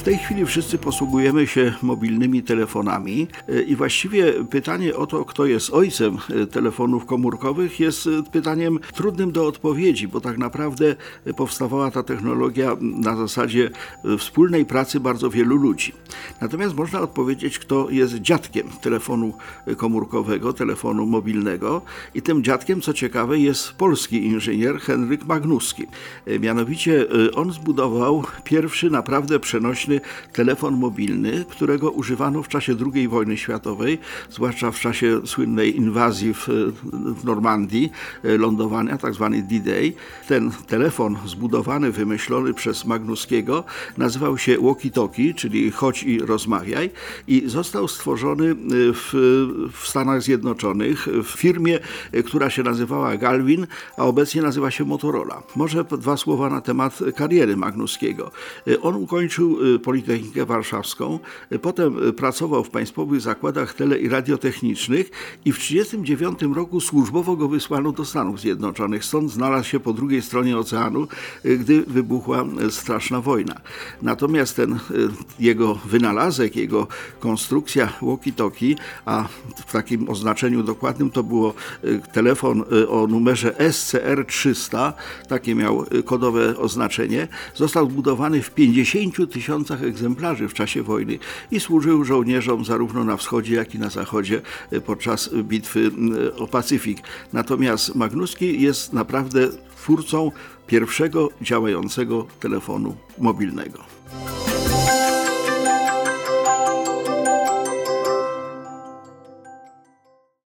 W tej chwili wszyscy posługujemy się mobilnymi telefonami e, i właściwie pytanie o to, kto jest ojcem e, telefonów komórkowych, jest e, pytaniem trudnym do odpowiedzi, bo tak naprawdę powstawała ta technologia na zasadzie wspólnej pracy bardzo wielu ludzi. Natomiast można odpowiedzieć, kto jest dziadkiem telefonu komórkowego, telefonu mobilnego i tym dziadkiem, co ciekawe, jest polski inżynier Henryk Magnuski. Mianowicie on zbudował pierwszy naprawdę przenośny telefon mobilny, którego używano w czasie II wojny światowej, zwłaszcza w czasie słynnej inwazji w, w Normandii, e, lądowania, tak zwany D-Day. Ten telefon zbudowany, wymyślony przez Magnuskiego nazywał się walkie-talkie, czyli chodź i rozmawiaj i został stworzony e, w, w Stanach Zjednoczonych w firmie, e, która się nazywała Galvin, a obecnie nazywa się Motorola. Może dwa słowa na temat kariery Magnuskiego. On ukończył Politechnikę Warszawską, potem pracował w państwowych zakładach tele i radiotechnicznych i w 1939 roku służbowo go wysłano do Stanów Zjednoczonych. Stąd znalazł się po drugiej stronie oceanu, gdy wybuchła straszna wojna. Natomiast ten jego wynalazek, jego konstrukcja walkie-talkie, a w takim oznaczeniu dokładnym to było telefon o numerze SCR-300, takie miał kodowe oznaczenie, został zbudowany w 50 tysiącach tysiącach egzemplarzy w czasie wojny i służył żołnierzom zarówno na wschodzie, jak i na zachodzie podczas bitwy o Pacyfik. Natomiast Magnuski jest naprawdę twórcą pierwszego działającego telefonu mobilnego.